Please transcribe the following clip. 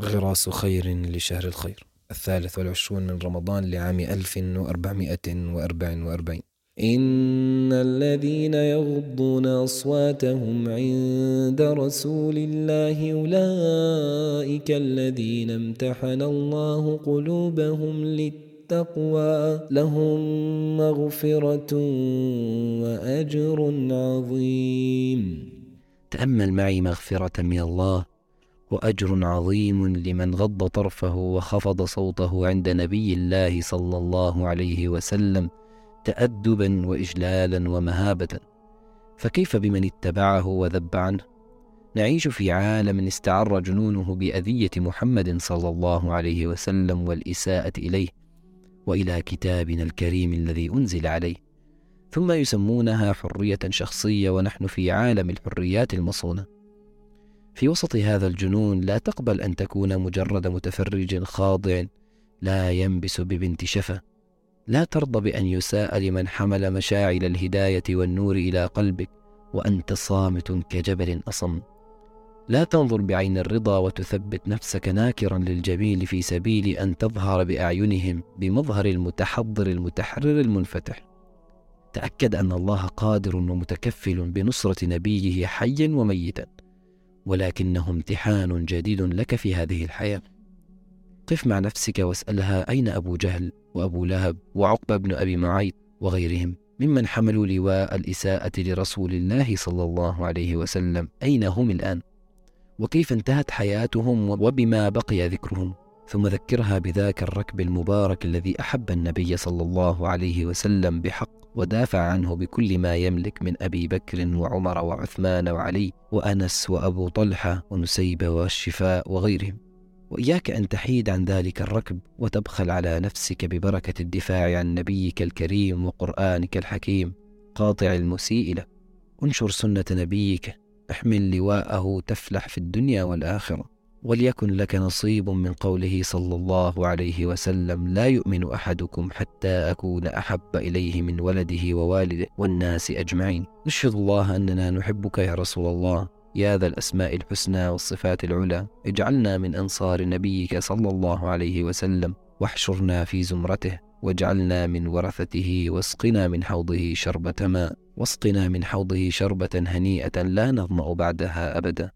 غراس خير لشهر الخير. الثالث والعشرون من رمضان لعام 1444 إن الذين يغضون أصواتهم عند رسول الله أولئك الذين امتحن الله قلوبهم للتقوى لهم مغفرة وأجر عظيم. تأمل معي مغفرة من الله وأجر عظيم لمن غض طرفه وخفض صوته عند نبي الله صلى الله عليه وسلم تأدبا وإجلالا ومهابة. فكيف بمن اتبعه وذب عنه؟ نعيش في عالم استعر جنونه بأذية محمد صلى الله عليه وسلم والإساءة إليه وإلى كتابنا الكريم الذي أنزل عليه. ثم يسمونها حرية شخصية ونحن في عالم الحريات المصونة. في وسط هذا الجنون لا تقبل أن تكون مجرد متفرج خاضع لا ينبس ببنت شفا. لا ترضى بأن يساء لمن حمل مشاعل الهداية والنور إلى قلبك وأنت صامت كجبل أصم. لا تنظر بعين الرضا وتثبت نفسك ناكرا للجميل في سبيل أن تظهر بأعينهم بمظهر المتحضر المتحرر المنفتح. تأكد أن الله قادر ومتكفل بنصرة نبيه حيا وميتا. ولكنه امتحان جديد لك في هذه الحياة قف مع نفسك واسألها أين أبو جهل وأبو لهب وعقبة بن أبي معيط وغيرهم ممن حملوا لواء الإساءة لرسول الله صلى الله عليه وسلم أين هم الآن؟ وكيف انتهت حياتهم وبما بقي ذكرهم؟ ثم ذكرها بذاك الركب المبارك الذي أحب النبي صلى الله عليه وسلم بحق ودافع عنه بكل ما يملك من أبي بكر وعمر وعثمان وعلي وأنس وأبو طلحة ونسيبة والشفاء وغيرهم. وإياك أن تحيد عن ذلك الركب وتبخل على نفسك ببركة الدفاع عن نبيك الكريم وقرآنك الحكيم قاطع المسيء له انشر سنة نبيك احمل لواءه تفلح في الدنيا والآخرة. وليكن لك نصيب من قوله صلى الله عليه وسلم لا يؤمن أحدكم حتى أكون أحب إليه من ولده ووالده والناس أجمعين. نشهد الله أننا نحبك يا رسول الله يا ذا الأسماء الحسنى والصفات العلى. اجعلنا من أنصار نبيك صلى الله عليه وسلم واحشرنا في زمرته واجعلنا من ورثته واسقنا من حوضه شربة ماء واسقنا من حوضه شربة هنيئة لا نظمأ بعدها أبدا.